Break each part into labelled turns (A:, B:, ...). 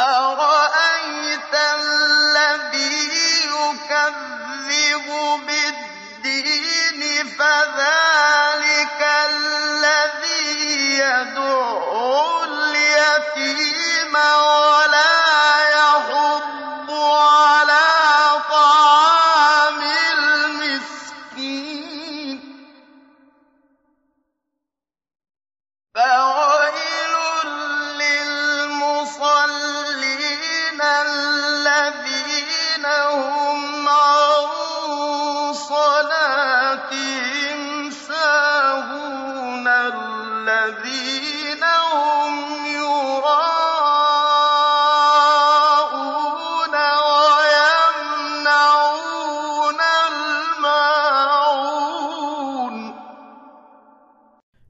A: أرأيت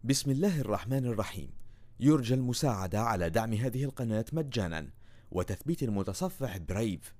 B: بسم الله الرحمن الرحيم. يرجى المساعدة على دعم هذه القناة مجانا وتثبيت المتصفح برايف